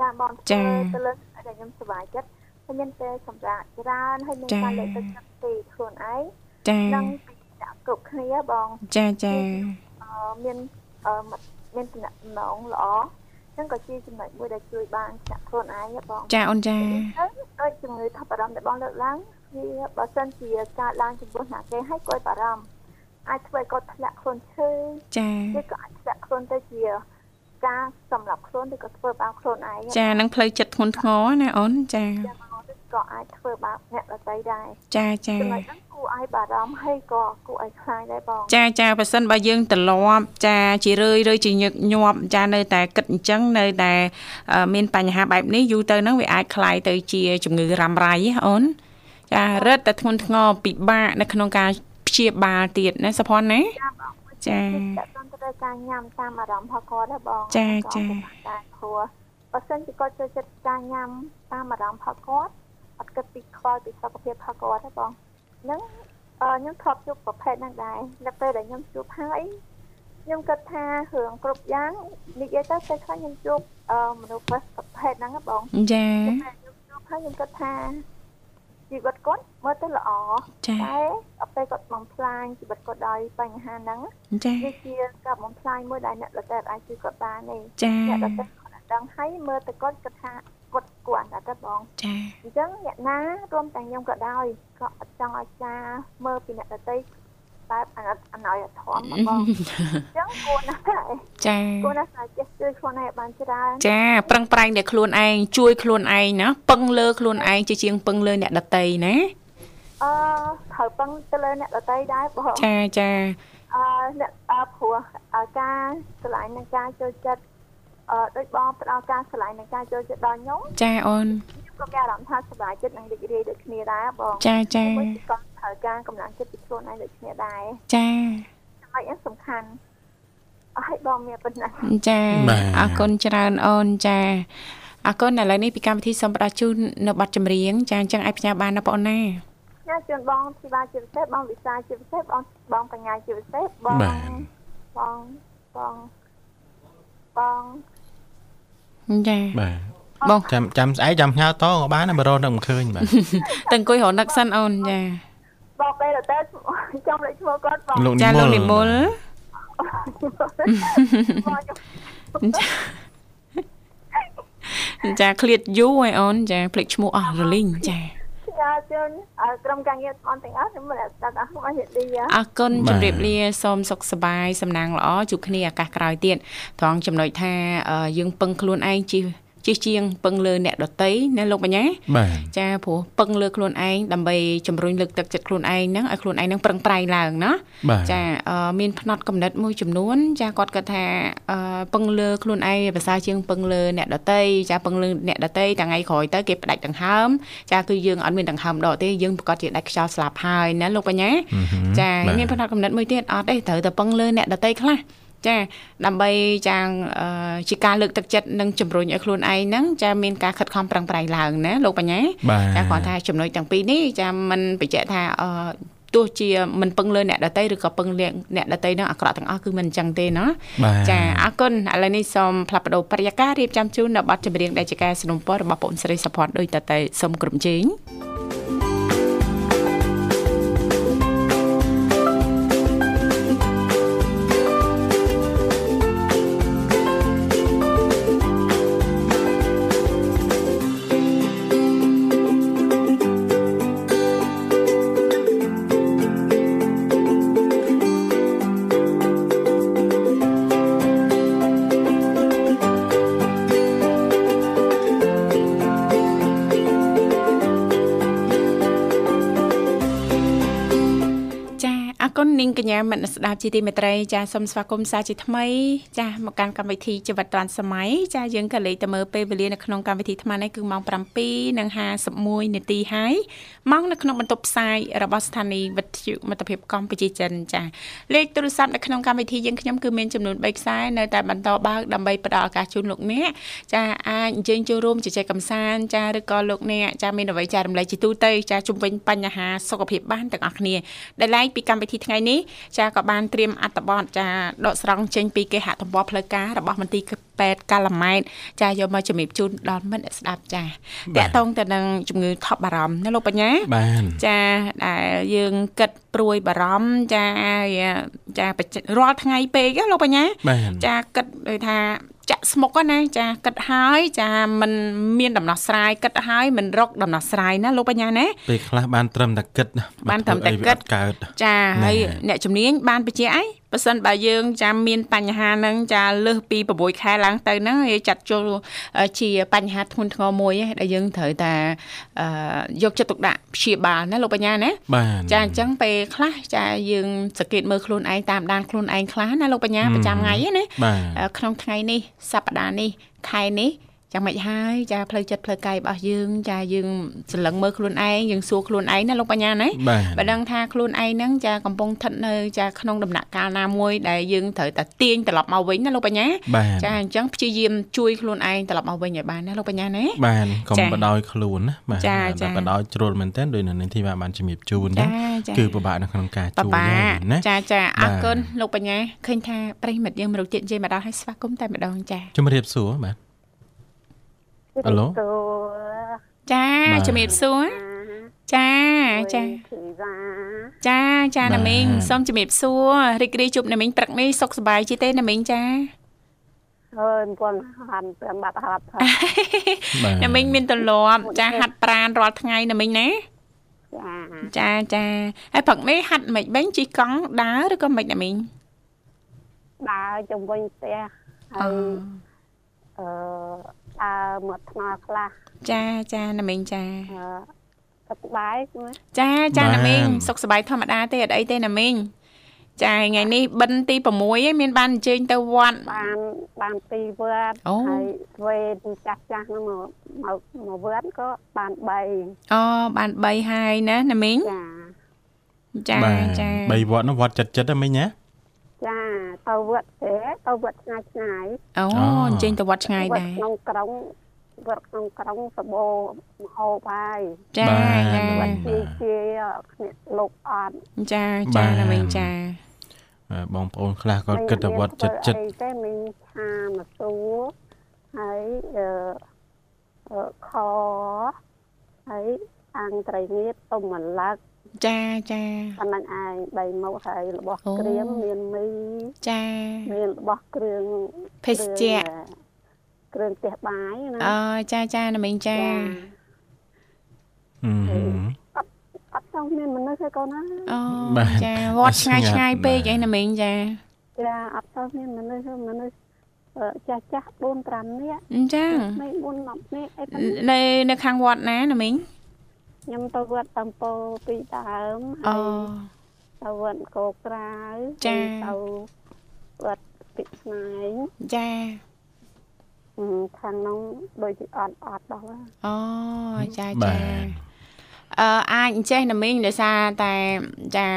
ចាបងចាទៅលើដែលខ្ញុំសុវ័យចិត្តខ្ញុំមានពេលសម្រាប់ច្រើនហើយមានការលើកទឹកចិត្តពីខ្លួនឯងចានិងពីដាក់គ្រប់គ្នាបងចាចាអឺមានអឺ មានតំណងល្អហ្នឹងក៏ជាចំណុចមួយដែលជួយបានចាក់ខ្លួនឯងបងចាអូនចាដូចជំងឺថប់បារម្ភដែលបងលើកឡើងវាបើសិនជាការឡើងចំពោះអ្នកគេឲ្យគាត់បារម្ភអាចធ្វើឲ្យគាត់ធ្លាក់ខ្លួនឈឺចាវាក៏អាចធ្លាក់ខ្លួនទៅជាការសម្រាប់ខ្លួនឬក៏ធ្វើបាបខ្លួនឯងចានឹងផ្លូវចិត្តធ្ងន់ធ្ងរណាអូនចាក៏អាចធ្វើបាបអ្នកដទៃដែរចាចាចំណុចហ្នឹងគួរ ឲ្យបារម្ភហើយក៏គួរឲ្យខ្លាចដែរបងចាចាបើសិនបើយើងត្រឡប់ចាជារឿយរឿយជាញឹកញាប់ចានៅតែគិតអញ្ចឹងនៅតែមានបញ្ហាបែបនេះយូរទៅហ្នឹងវាអាចคล้ายទៅជាជំងឺរ៉ាំរ៉ៃអូនចារឹតតែធ្ងន់ធ្ងរពិបាកនៅក្នុងការព្យាបាលទៀតណាសុភ័ណ្ឌណាចាតាមទៅការញ៉ាំតាមអារម្មណ៍របស់គាត់ណាបងចាចាតែព្រោះបើសិនជាគាត់ចូលចិត្តការញ៉ាំតាមអារម្មណ៍របស់គាត់អត់គិតពីខ្វល់ពីសុខភាពរបស់គាត់ទេបង ហ្នឹងខ្ញុំធ្លាប់ជួបប្រភេទហ្នឹងដែរនៅពេលដែលខ្ញុំជួបហើយខ្ញុំគិតថារឿងគ្រប់យ៉ាងនិយាយទៅពេលខ្លះខ្ញុំជួបមនុស្សប្រភេទហ្នឹងបងចាខ្ញុំជួបហើយខ្ញុំគិតថាជីវិតគាត់មើលទៅល្អតែដល់ពេលគាត់បំផ្លាញជីវិតគាត់ដោយបញ្ហាហ្នឹងវាជាការបំផ្លាញមួយដែលអ្នកដទៃអាចជួយគាត់បានទេអ្នកដទៃគាត់ដឹងហើយមើលទៅគាត់គិតថា គាត់គួរតែទៅបងចាអញ្ចឹងអ្នកណារួមទាំងខ្ញុំក៏ដោយក៏អត់ចង់ឲ្យការមើលពីអ្នកដទៃបែបអណិតអណយធម៌បងអញ្ចឹងគួរណាស់ដែរចាគួរណាស់តែចេះជួយខ្លួនឯងបានច្រើនចាប្រឹងប្រែងតែខ្លួនឯងជួយខ្លួនឯងណាពឹងលើខ្លួនឯងជាជាងពឹងលើអ្នកដទៃណាអឺត្រូវពឹងទៅលើអ្នកដទៃដែរបងចាចាអឺអ្នកអឺព្រោះការឆ្លាញ់នឹងការចូលចិត្ត អឺដូចបងផ្ដល់ការឆ្លាញ់និងការចូលចិត្តដល់ខ្ញុំចាអូនខ្ញុំក៏មានអារម្មណ៍ថាសប្បាយចិត្តនិងរីករាយដូចគ្នាដែរបងចាចាក៏ត្រូវការកម្លាំងចិត្តពីខ្លួនឯងដូចគ្នាដែរចាចំណុចនេះសំខាន់អស់ឲ្យបងមានប៉ុណ្ណាចាអរគុណច្រើនអូនចាអរគុណឥឡូវនេះពីកម្មវិធីសូមផ្ដល់ជូននៅប័ណ្ណចម្រៀងចាអញ្ចឹងឲ្យផ្ញើបានណាបងណាញ៉ាជូនបងធីបាជាពិសេសបងវិសាជាពិសេសបងបងបញ្ញាជាពិសេសបងបងបងបង ចាបាទបងចាំចាំស្អែកចាំផ្ញើតក៏បានបរោនឹកមិនឃើញបាទតែអង្គុយរនឹកសិនអូនចាបងពេលទៅចាំលេខឈ្មោះគាត់បងចាលោកនិមលចាឃ្លាតយូរហើយអូនចាភ្លេចឈ្មោះអស់រលីងចា ចាជូនក្រុមការងារស្អនទាំងអស់ខ្ញុំមិនស្ដាប់អស់ខ្ញុំអរគុណអរគុណជម្រាបលាសូមសុខសប្បាយសំណាងល្អជួបគ្នាឱកាសក្រោយទៀតត្រង់ចំណុចថាយើងពឹងខ្លួនឯងជិះ ជិះជាងពឹងលើអ្នកដតីណាលោកបញ្ញាចាព្រោះពឹងលើខ្លួនឯងដើម្បីជំរុញលើកទឹកចិត្តខ្លួនឯងហ្នឹងឲ្យខ្លួនឯងហ្នឹងប្រឹងប្រែងឡើងណាចាមានផ្នត់កំណត់មួយចំនួន ចាគាត់គាត់ថាពឹងលើខ្លួនឯងភាសាជាងពឹងលើអ្នកដតីចាពឹងលើអ្នកដតីថ្ងៃក្រោយទៅគេផ្ដាច់ដង្ហើមចាគឺយើងអត់មានដង្ហើមដកទេយើងប្រកាសជាដាច់ខ្យល់ស្លាប់ហើយណាលោកបញ្ញាចាមានផ្នត់កំណត់មួយទៀតអត់ទេត្រូវតែពឹងលើអ្នកដតីខ្លះ ចាដើម្បីចាងជាការលើកទឹកចិត្តនិងជំរុញឲ្យខ្លួនឯងហ្នឹងចាមានការខិតខំប្រឹងប្រែងឡើងណាលោកបញ្ញាចាគាត់ថាចំណុចទាំងពីរនេះចាមិនបញ្ជាក់ថាទោះជាមិនពឹងលើអ្នកដតីឬក៏ពឹងលើអ្នកដតីនឹងអាក្រក់ទាំងអស់គឺមិនអញ្ចឹងទេណាចាអរគុណឥឡូវនេះសូមផ្លាប់បដោប្រយាកររៀបចំជូននៅប័ណ្ណចម្រៀងដែលជាការสนับสนุนរបស់បងស្រីសុផាត់ដោយតតែសូមក្រុមជេងនាង កញ្ញាមនស្ដាប់ជាទីមេត្រីចាសូមស្វាគមន៍សាជាថ្មីចាមកកាន់កម្មវិធីជីវិតឌွန်សម័យចាយើងក៏លេខទៅមើលពេលវេលានៅក្នុងកម្មវិធីថ្មនេះគឺម៉ោង7:51នាទីហើយម៉ោងនៅក្នុងបន្ទប់ផ្សាយរបស់ស្ថានីយ៍វិទ្យុមិត្តភាពកម្ពុជាចិនចាលេខទូរស័ព្ទនៅក្នុងកម្មវិធីយើងខ្ញុំគឺមានចំនួន3ខ្សែនៅតែបន្តបើកដើម្បីផ្ដល់ឱកាសជូនលោកអ្នកចាអាចអញ្ជើញចូលរួមជជែកកម្សាន្តចាឬក៏លោកអ្នកចាមានអ្វីចែករំលែកជាទូទៅចាជុំវិញបញ្ហាសុខភាពបានទាំងអស់គ្នាដែលឡែកពីកម្មវិធីថ្ងៃនេះចាក៏បានត្រៀមអត្ថបទចាដកស្រង់ចេញពីគេហទំព័រផ្លូវការរបស់មន្ទីរពេទ្យកាឡាម៉ែតចាយកមកជំរាបជូនដល់មិត្តអ្នកស្ដាប់ចាតកតងទៅនឹងជំងឺថប់បារម្ភណាលោកបញ្ញាចាដែលយើងគិតព្រួយបារម្ភចាចារាល់ថ្ងៃពេកលោកបញ្ញាចាគិតដូចថា ចាក់ស្មុកណាចាគិតហើយចាมันមានដំណោះស្រាយគិតហើយมันរកដំណោះស្រាយណាលោកបញ្ញាណាពេលខ្លះបានត្រឹមតែគិតបានត្រឹមតែគិតកើតចាហើយអ្នកជំនាញបានបញ្ជាក់អី បើសិនបើយើងចាំមានបញ្ហាហ្នឹងចាលើសពី6ខែឡើងទៅហ្នឹងវាចាត់ចូលជាបញ្ហាធ្ងន់ធ្ងរមួយដែលយើងត្រូវតែយកចិត្តទុកដាក់ព្យាបាលណាលោកបញ្ញាណាចាអញ្ចឹងពេលខ្លះចាយើងសង្កេតមើលខ្លួនឯងតាមដានខ្លួនឯងខ្លះណាលោកបញ្ញាប្រចាំថ្ងៃណាក្នុងថ្ងៃនេះសប្តាហ៍នេះខែនេះ យ៉ាងម៉េចហើយចាផ្លូវចិត្តផ្លូវកាយរបស់យើងចាយើងសន្លឹងមើលខ្លួនឯងយើងសួរខ្លួនឯងណាលោកបញ្ញាណាបើដឹងថាខ្លួនឯងហ្នឹងចាកំពុងស្ថិតនៅចាក្នុងដំណាក់កាលណាមួយដែលយើងត្រូវតែទាញត្រឡប់មកវិញណាលោកបញ្ញាចាអញ្ចឹងព្យាយាមជួយខ្លួនឯងត្រឡប់មកវិញឲ្យបានណាលោកបញ្ញាណាបានកុំបដោយខ្លួនណាបាទតែបដោយជ្រុលមែនទែនដោយនៅនាងធីវ៉ាបានជំរាបជូនណាគឺពិបាកនៅក្នុងការជួយណាចាចាអរគុណលោកបញ្ញាឃើញថាប្រិមិត្តយើងមរុទៀតនិយាយមកដល់ឲ្យស្វាគមន៍តែម្ដងចាជំរាបសួរបាទ ហៅឡូចាជំរាបសួរចាចាចាចាណាមីងសូមជំរាបសួររីករាយជួបណាមីងព្រឹកនេះសុខសប្បាយជាទេណាមីងចាអើយមិនទាន់ហាត់ប្រាំបាត់ហាត់ណាមីងមានទលាប់ចាហាត់ប្រានរាល់ថ្ងៃណាមីងណាចាចាហើយព្រឹកនេះហាត់មិនបេងជិះកង់ដើរឬក៏មិនណាមីងដើរជុំវិញផ្ទះហើយអឺ ដើរមកថ្នល់ខ្លះចាចាណាមីងចាសុខសប្បាយចាចាណាមីងសុខសប្បាយធម្មតាទេអត់អីទេណាមីងចាថ្ងៃនេះបិណ្ឌទី6ឯងមានបានអញ្ជើញទៅវត្តបានបានពីវត្តហើយវេទីចាស់ចាស់ហ្នឹងមកមកមកវត្តក៏បាន3អូបាន3ហើយណាណាមីងចាចាចា3វត្តនោះវត្តចិត្តចិត្តហ្នឹងមីងណា ចាទៅវត្តទេទៅវត្តឆ្ងាយឆ្ងាយអូអញ្ជើញទៅវត្តឆ្ងាយដែរក្នុងក្រុងវត្តក្នុងក្រុងសបោមហោបហើយចាចាវត្តជាជាគ្នាលោកអត់ចាចាណាមីងចាបងប្អូនខ្លះគាត់គិតតែវត្តចិត្តចិត្តតែមានឆាមកសួរហើយអឺខហើយអាំងត្រីងៀតទុំម្លឹក ចាចាប៉ុណ្ណឹងឯងបីមុខហើយរបស់ក្រៀមមានមីចាមានរបស់គ្រឿងភេសជ្ជៈគ្រឿងផ្ទះបាយណាអឺចាចាណាមីងចាអឺអត់ចង់មានមនុស្សទេកូនណាអូចាវត្តឆ្ងាយឆ្ងាយពេកអីណាមីងចាចាអត់ទៅមានមនុស្សមនុស្សចាស់ចាស់4 5នាក់អញ្ចឹងមិន4 10នាក់អីនៅនៅខាងវត្តណាណាមីង ខ្ញុំទៅវត្តតំពោពីដើមអូទៅវត្តកោក្រៅចាទៅវត្តពីស្នែងចាខាងនោះដូចជាអត់អត់ដល់អូចាចាអឺអាចអញ្ចេះណាមីងដោយសារតែចា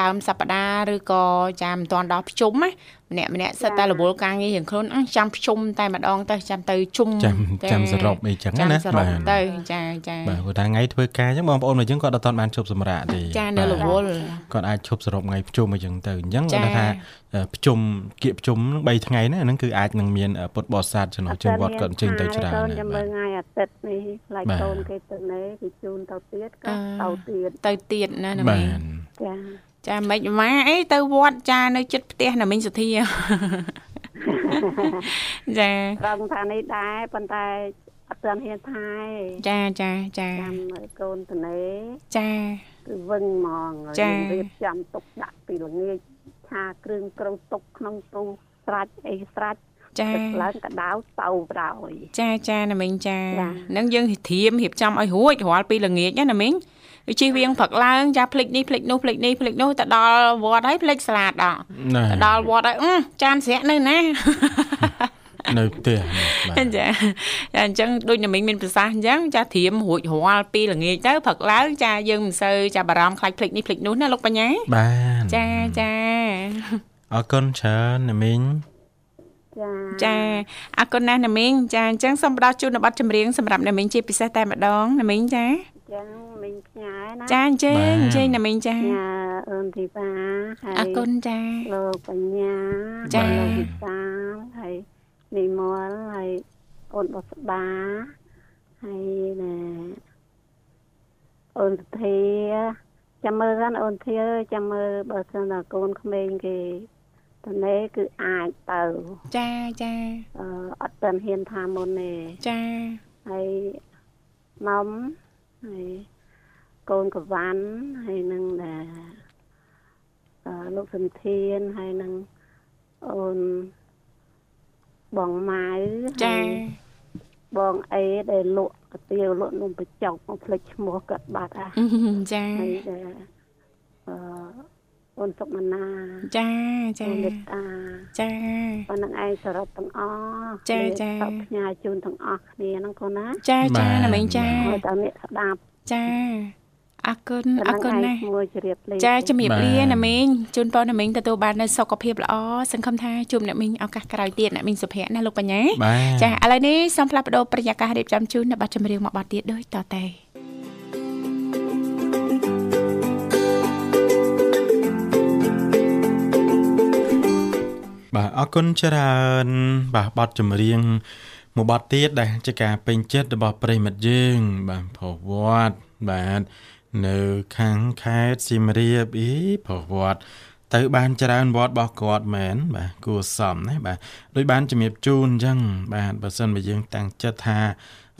ដើមសប្តាហ៍ឬក៏ចាមិនទាន់ដល់ភ្ជុំណា ម្នាក់ម្នាក់សិតតែរវល់ការងាររៀងខ្លួនចាំភ្ជុំតែម្ដងទៅចាំទៅជុំចាំចាំសរុបអីចឹងណាបាទទៅចាចាបាទព្រោះថាថ្ងៃធ្វើការអញ្ចឹងបងប្អូនមកអញ្ចឹងគាត់អត់ទាន់បានជប់សម្រាប់ទេចានៅរវល់គាត់អាចជប់សរុបថ្ងៃភ្ជុំអញ្ចឹងទៅអញ្ចឹងគាត់ថាភ្ជុំគៀកភ្ជុំនឹង3ថ្ងៃណាហ្នឹងគឺអាចនឹងមានពុទ្ធបរិស័ទចំណុចជើងវត្តគាត់អញ្ជើញទៅច្រើនណាបាទខ្ញុំមើលថ្ងៃអាទិត្យនេះខ្លាចកូនគេទៅនេះគេជូនទៅទៀតក៏ទៅទៀតទៅទៀតណាណាមីចា ចាមិនម៉ាអីទៅវត្តចានៅចិត្តផ្ទះណាមិញសុធាចារងថានេះដែរប៉ុន្តែអត់ទាន់ហ៊ានថែចាចាចាចាំកូនត្នេចាគឺវឹងហ្មងរៀបចំទុកដាក់ពីល្ងាចឆាគ្រឿងក្រូចទុកក្នុងទូស្រាច់អីស្រាច់ចាឡើងកដៅទៅប្រោយចាចាណាមិញចានឹងយើងធៀមរៀបចំឲ្យរួចរាល់ពីល្ងាចណាមិញវា ជិះវៀងព្រឹកឡើងចាភ្លេចនេះភ្លេចនោះភ្លេចនេះភ្លេចនោះទៅដល់វត្តហើយភ្លេចស្លាតដល់ទៅដល់វត្តហើយចានស្រាក់នៅណានៅផ្ទះចាចាអញ្ចឹងដូចណាមីងមានប្រសាសន៍អញ្ចឹងចាធៀមរួចរាល់ពីល្ងាចទៅព្រឹកឡើងចាយើងមិនសូវចាបារម្ភខ្លាចភ្លេចនេះភ្លេចនោះណាលោកបញ្ញាបាទចាចាអរគុណច្រើនណាមីងចាចាអរគុណណាស់ណាមីងចាអញ្ចឹងសូមផ្ដល់ជូនប័ណ្ណចម្រៀងសម្រាប់ណាមីងជាពិសេសតែម្ដងណាមីងចាចា មីងផ្ញើណាចាអញ្ជើញអញ្ជើញណាមីងចាញ៉ាអូនធីបាហើយអរគុណចាលោកបញ្ញាចាលោកវិសាលហើយនិមលហើយអូនបុស្បាហើយណាអូនធាចាំមើលกันអូនធាចាំមើលបើសិនតែកូនក្មេងគេតនេះគឺអាចទៅចាចាអឺអត់ទាន់ហ៊ានថាមុនទេចាហើយម៉មហើយ កូនកវ៉ាន់ហើយនឹងដែរលោកសន្ធានហើយនឹងអូនបងម៉ៅចាបងអេដែលលក់កាទៀវលក់នំបញ្ចុកមកផ្លេចឈ្មោះគាត់បាត់ហ่ะចាហើយអឺអូនសុកមណាចាចាអូនមេតាចាប៉ុណ្្នឹងឯងសរុបទាំងអស់ចាចាផ្ញើជូនទាំងអស់គ្នាហ្នឹងកូនណាចាចាណាមីងចាឲ្យតែអ្នកស្ដាប់ចា អរគុណអរគុណណាស់មួយជ្រាបលាចាជំរាបលាណាមីងជូនពរណាមីងទទួលបាននូវសុខភាពល្អសង្ឃឹមថាជួបអ្នកមីងឱកាសក្រោយទៀតអ្នកមីងសុភ័ក្រណាលោកបញ្ញាចាឥឡូវនេះសូមផ្លាស់ប្ដូរប្រយាកររៀបចំជូននៅប័ណ្ណចម្រៀងមួយប័ណ្ណទៀតដូចតទៅបាទអរគុណច្រើនបាទបទចម្រៀងមួយបទទៀតដែលជាការពេញចិត្តរបស់ប្រិមិត្តយើង បាទប្រវត្តិបាទ នៅខាងខេត្តសៀមរាបអីប្រវត្តិទៅបានច្រើនវត្តរបស់គាត់មែនបាទគួសមណាបាទដោយបានជំរាបជូនអញ្ចឹងបាទបើសិនបើយើងតាំងចិត្តថា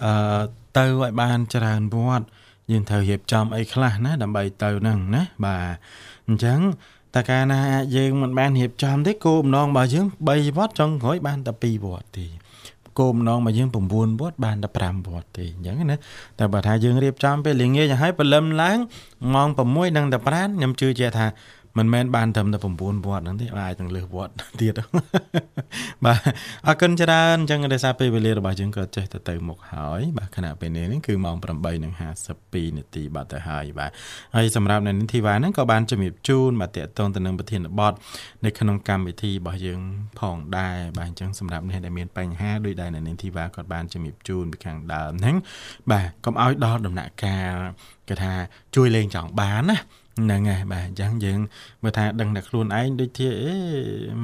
អឺទៅឲ្យបានច្រើនវត្តយើងត្រូវរៀបចំអីខ្លះណាដើម្បីទៅហ្នឹងណាបាទអញ្ចឹងតើកាលណាយើងមិនបានរៀបចំទេគោលបំណងរបស់យើង3វត្តចុងក្រោយបានតែ2វត្តទេ គោលបំណងរបស់យើង9វត្តបានតែ5វត្តទេអញ្ចឹងណាតែបើថាយើងរៀបចំពេលល្ងាចឲ្យព្រលឹមឡើងម៉ោង6នឹងតែប្រានខ្ញុំជឿជាក់ថា មិនមែនបានត្រឹមតែ9វត្តហ្នឹងទេអាចទាំងលើសវត្តទៀតបាទអរគុណច្រើនអញ្ចឹងដោយសារពេលវេលារបស់យើងក៏ចេះទៅទៅមុខហើយបាទខណៈពេលនេះនេះគឺម៉ោង8:52នាទីបាទទៅហើយបាទហើយសម្រាប់នៅនីតិវ៉ាហ្នឹងក៏បានជំរាបជូនបាទតកតងទៅនឹងប្រធានបទនៅក្នុងកម្មវិធីរបស់យើងផងដែរបាទអញ្ចឹងសម្រាប់អ្នកដែលមានបញ្ហាដោយដែរនៅនីតិវ៉ាគាត់បានជំរាបជូនពីខាងដើមហ្នឹងបាទកុំឲ្យដល់ដំណាក់កាលគេថាជួយលេងចង់បានណា ហ្នឹងហើយបាទអញ្ចឹងយើងមើលថាដឹងតែខ្លួនឯងដូចជាអេ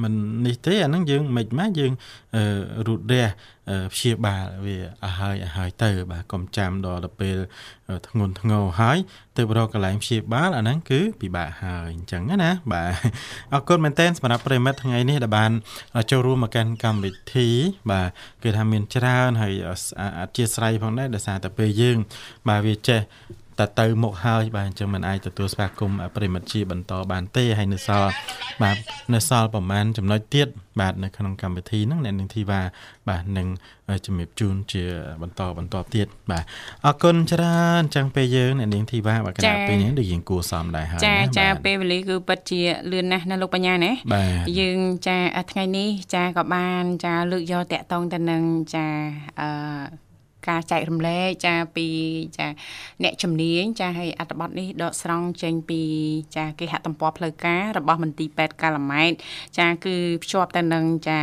មិននេះទេអាហ្នឹងយើងមិនម៉េចយើងរូតរះព្យាបាលវាឲ្យហើយឲ្យហើយទៅបាទកុំចាំដល់ទៅពេលធ្ងន់ធ្ងរហើយទៅរកកន្លែងព្យាបាលអាហ្នឹងគឺពិបាកហើយអញ្ចឹងណាបាទអរគុណមែនទែនសម្រាប់ប្រិមិត្តថ្ងៃនេះដែលបានចូលរួមមកកាន់កម្មវិធី បាទគឺថាមានច្រើនហើយអធិស្ឋានផងដែរដោយសារតែពេលយើង បាទវាចេះ តែទៅមុខហើយបាទអញ្ចឹងមិនអាចទទួលស្វាគមន៍ប្រិមិត្តជាបន្តបានទេហើយនៅសល់បាទនៅសល់ប្រហែលចំណុចទៀតបាទនៅក្នុងកម្មវិធីហ្នឹងអ្នកនឹងធីវ៉ាបាទនឹងជំរាបជូនជាបន្តបន្តទៀតបាទអរគុណច្រើនចឹងពេលយើងអ្នកនាងធីវ៉ាបាទកណ្ដាលពេលនេះដូចយើងគួរសមដែរហើយចាចាពេលវេលាគឺពិតជាលឿនណាស់ណាលោកបញ្ញាណាយើងចាថ្ងៃនេះចាក៏បានចាលើកយកតាក់តងទៅនឹងចាអឺ ការចែករំលែកចាពីចាអ្នកជំនាញចាហើយអត្ថបទនេះដកស្រង់ចេញពីចាគេហទំព័រផ្លូវការរបស់មន្ទីរពេទ្យកាឡាម៉ែតចាគឺភ្ជាប់ទៅនឹងចា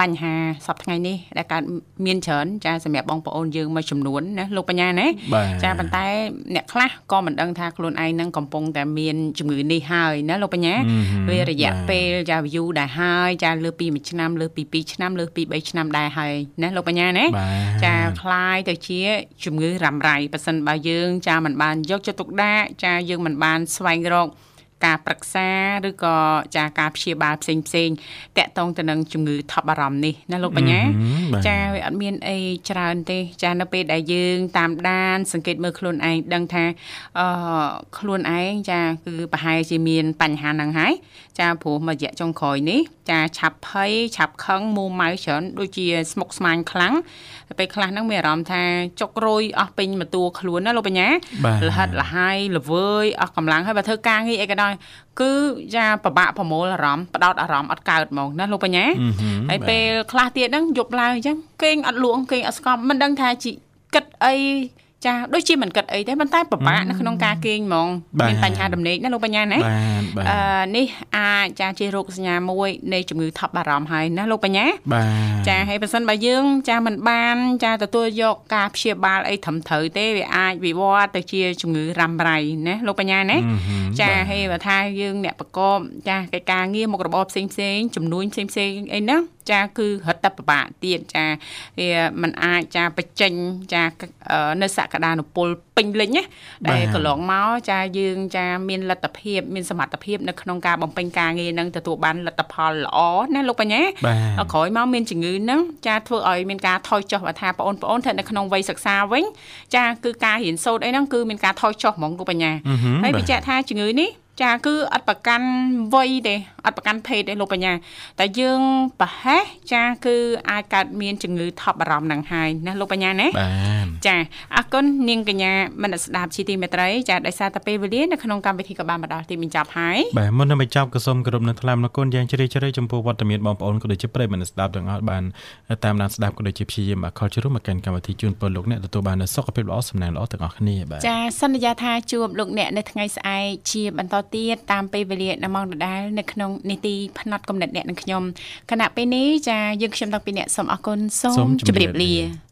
បញ្ហាសប្តាហ៍ថ្ងៃនេះដែលកើតមានច្រើនចាសម្រាប់បងប្អូនយើងមួយចំនួនណាលោកបញ្ញាណាចាប៉ុន្តែអ្នកខ្លះក៏មិនដឹងថាខ្លួនឯងនឹងកំពុងតែមានជំងឺនេះហើយណាលោកបញ្ញាវារយៈពេលចា view ដែរហើយចាលើពី1ឆ្នាំលើពី2ឆ្នាំលើពី3ឆ្នាំដែរហើយណាលោកបញ្ញាណាចាខ្លាយទៅជាជំងឺរ៉ាំរ៉ៃប៉ះសិនបើយើងចាមិនបានយកចិត្តទុកដាក់ចាយើងមិនបានស្វែងរក ការប្រឹក្សាឬក៏ចាការព្យាបាលផ្សេងផ្សេងតកតងទៅនឹងជំងឺថប់បារម្ភនេះណាលោកបញ្ញាចាវាអត់មានអីច្រើនទេចានៅពេលដែលយើង តាមដាន សង្កេតមើលខ្លួនឯងដឹងថាអឺខ្លួនឯងចាគឺប្រហែលជាមានបញ្ហាហ្នឹងហើយចាព្រោះមួយរយៈចុងក្រោយនេះចាឆាប់ភ័យឆាប់ខឹងមួម៉ៅច្រើនដូចជាស្មុគស្មាញខ្លាំងពេលខ្លះហ្នឹងមានអារម្មណ៍ថាចុករយអស់ពេញមួយតួខ្លួនណាលោកបញ្ញាលហិតលហើយល្វើយអស់កម្លាំងហើយបើធ្វើការងារអីក៏ដោយគឺយ៉ាពិបាកប្រមូលអារម្មណ៍ផ្ដោតអារម្មណ៍អត់កើតហ្មងណាលោកបញ្ញាហើយពេលខ្លះទៀតហ្នឹងយប់ឡើងអញ្ចឹងគេងអត់លក់គេងអត់ស្គប់មិនដឹងថាជីគិតអី ចាដូចជាមិនគិតអីទេប៉ុន្តែពិបាកនៅក្នុងការគេងហ្មងមានបញ្ហាដំណេកណាលោកបញ្ញាណាអឺនេះអាចចាជារោគសញ្ញាមួយនៃជំងឺថប់បារម្ភហើយណាលោកបញ្ញាចាហើយបើសិនបើយើង ចាមិនបានចាទទួលយកការព្យាបាលអីត្រឹមត្រូវទេវាអាចវិវត្តទៅជាជំងឺរ៉ាំរ៉ៃណាលោកបញ្ញាណាចាហើយបើថាយើងអ្នកប្រកបចាកិច្ចការងារមុខរបរផ្សេងផ្សេងចំនួនផ្សេងផ្សេងអីហ្នឹង ចាគឺរត់តែពិបាកទៀតចាវាมันអាចចាបញ្ចេញចានៅសក្តានុពលពេញលេញណាដែលកន្លងមកចាយើងចាមានលទ្ធភាពមានសមត្ថភាពនៅក្នុងការបំពេញការងារនឹងទទួលបានលទ្ធផលល្អណាលោកបញ្ញាក្រោយមកមានជំងឺនឹងចាធ្វើឲ្យមានការថយចុះបើថាបងប្អូនស្ថិតនៅក្នុងវ័យសិក្សាវិញចាគឺការរៀនសូត្រអីហ្នឹងគឺមានការថយចុះហ្មងលោកបញ្ញាហើយបញ្ជាក់ថាជំងឺនេះចាគឺអត់ប្រកាន់វ័យទេ អត់ប្រកាន់ភេទទេលោកបញ្ញាតែយើងប្រហែសចាគឺអាចកើតមានជំងឺថប់បារម្ភនឹងហើយណាលោកបញ្ញាណាបាទចាអរគុណនាងកញ្ញាមនស្ដាប់ជីទីមេត្រីចាដោយសារតែពេលវេលានៅក្នុងកម្មវិធីក៏បានមកដល់ទីបញ្ចប់ហើយបាទមុននឹងបញ្ចប់ក៏សូមគោរពនឹងថ្លែងអរគុណយ៉ាងជ្រាលជ្រៅចំពោះវត្តមានបងប្អូនក៏ដូចជាប្រិយមិត្តស្ដាប់ទាំងអស់បានតាមដានស្ដាប់ក៏ដូចជាព្យាយាមខលជ្រុំមកកាន់កម្មវិធីជូនពលលោកអ្នកទទួលបាននូវសុខភាពល្អសំណាងល្អទាំងអស់គ្នាបាទចាសន្យាថាជួបលោកអ្នកនៅថ្ងៃស្អែកជាបន្តទៀតតាមពេលវេលានៅម៉ោងដដែលនៅក្នុងនីតិផ្នែកកំណត់អ្នកនឹងខ្ញុំគណៈពេលនេះចាយើងខ្ញុំតាំងពីអ្នកសូមអរគុណសូមជម្រាបលា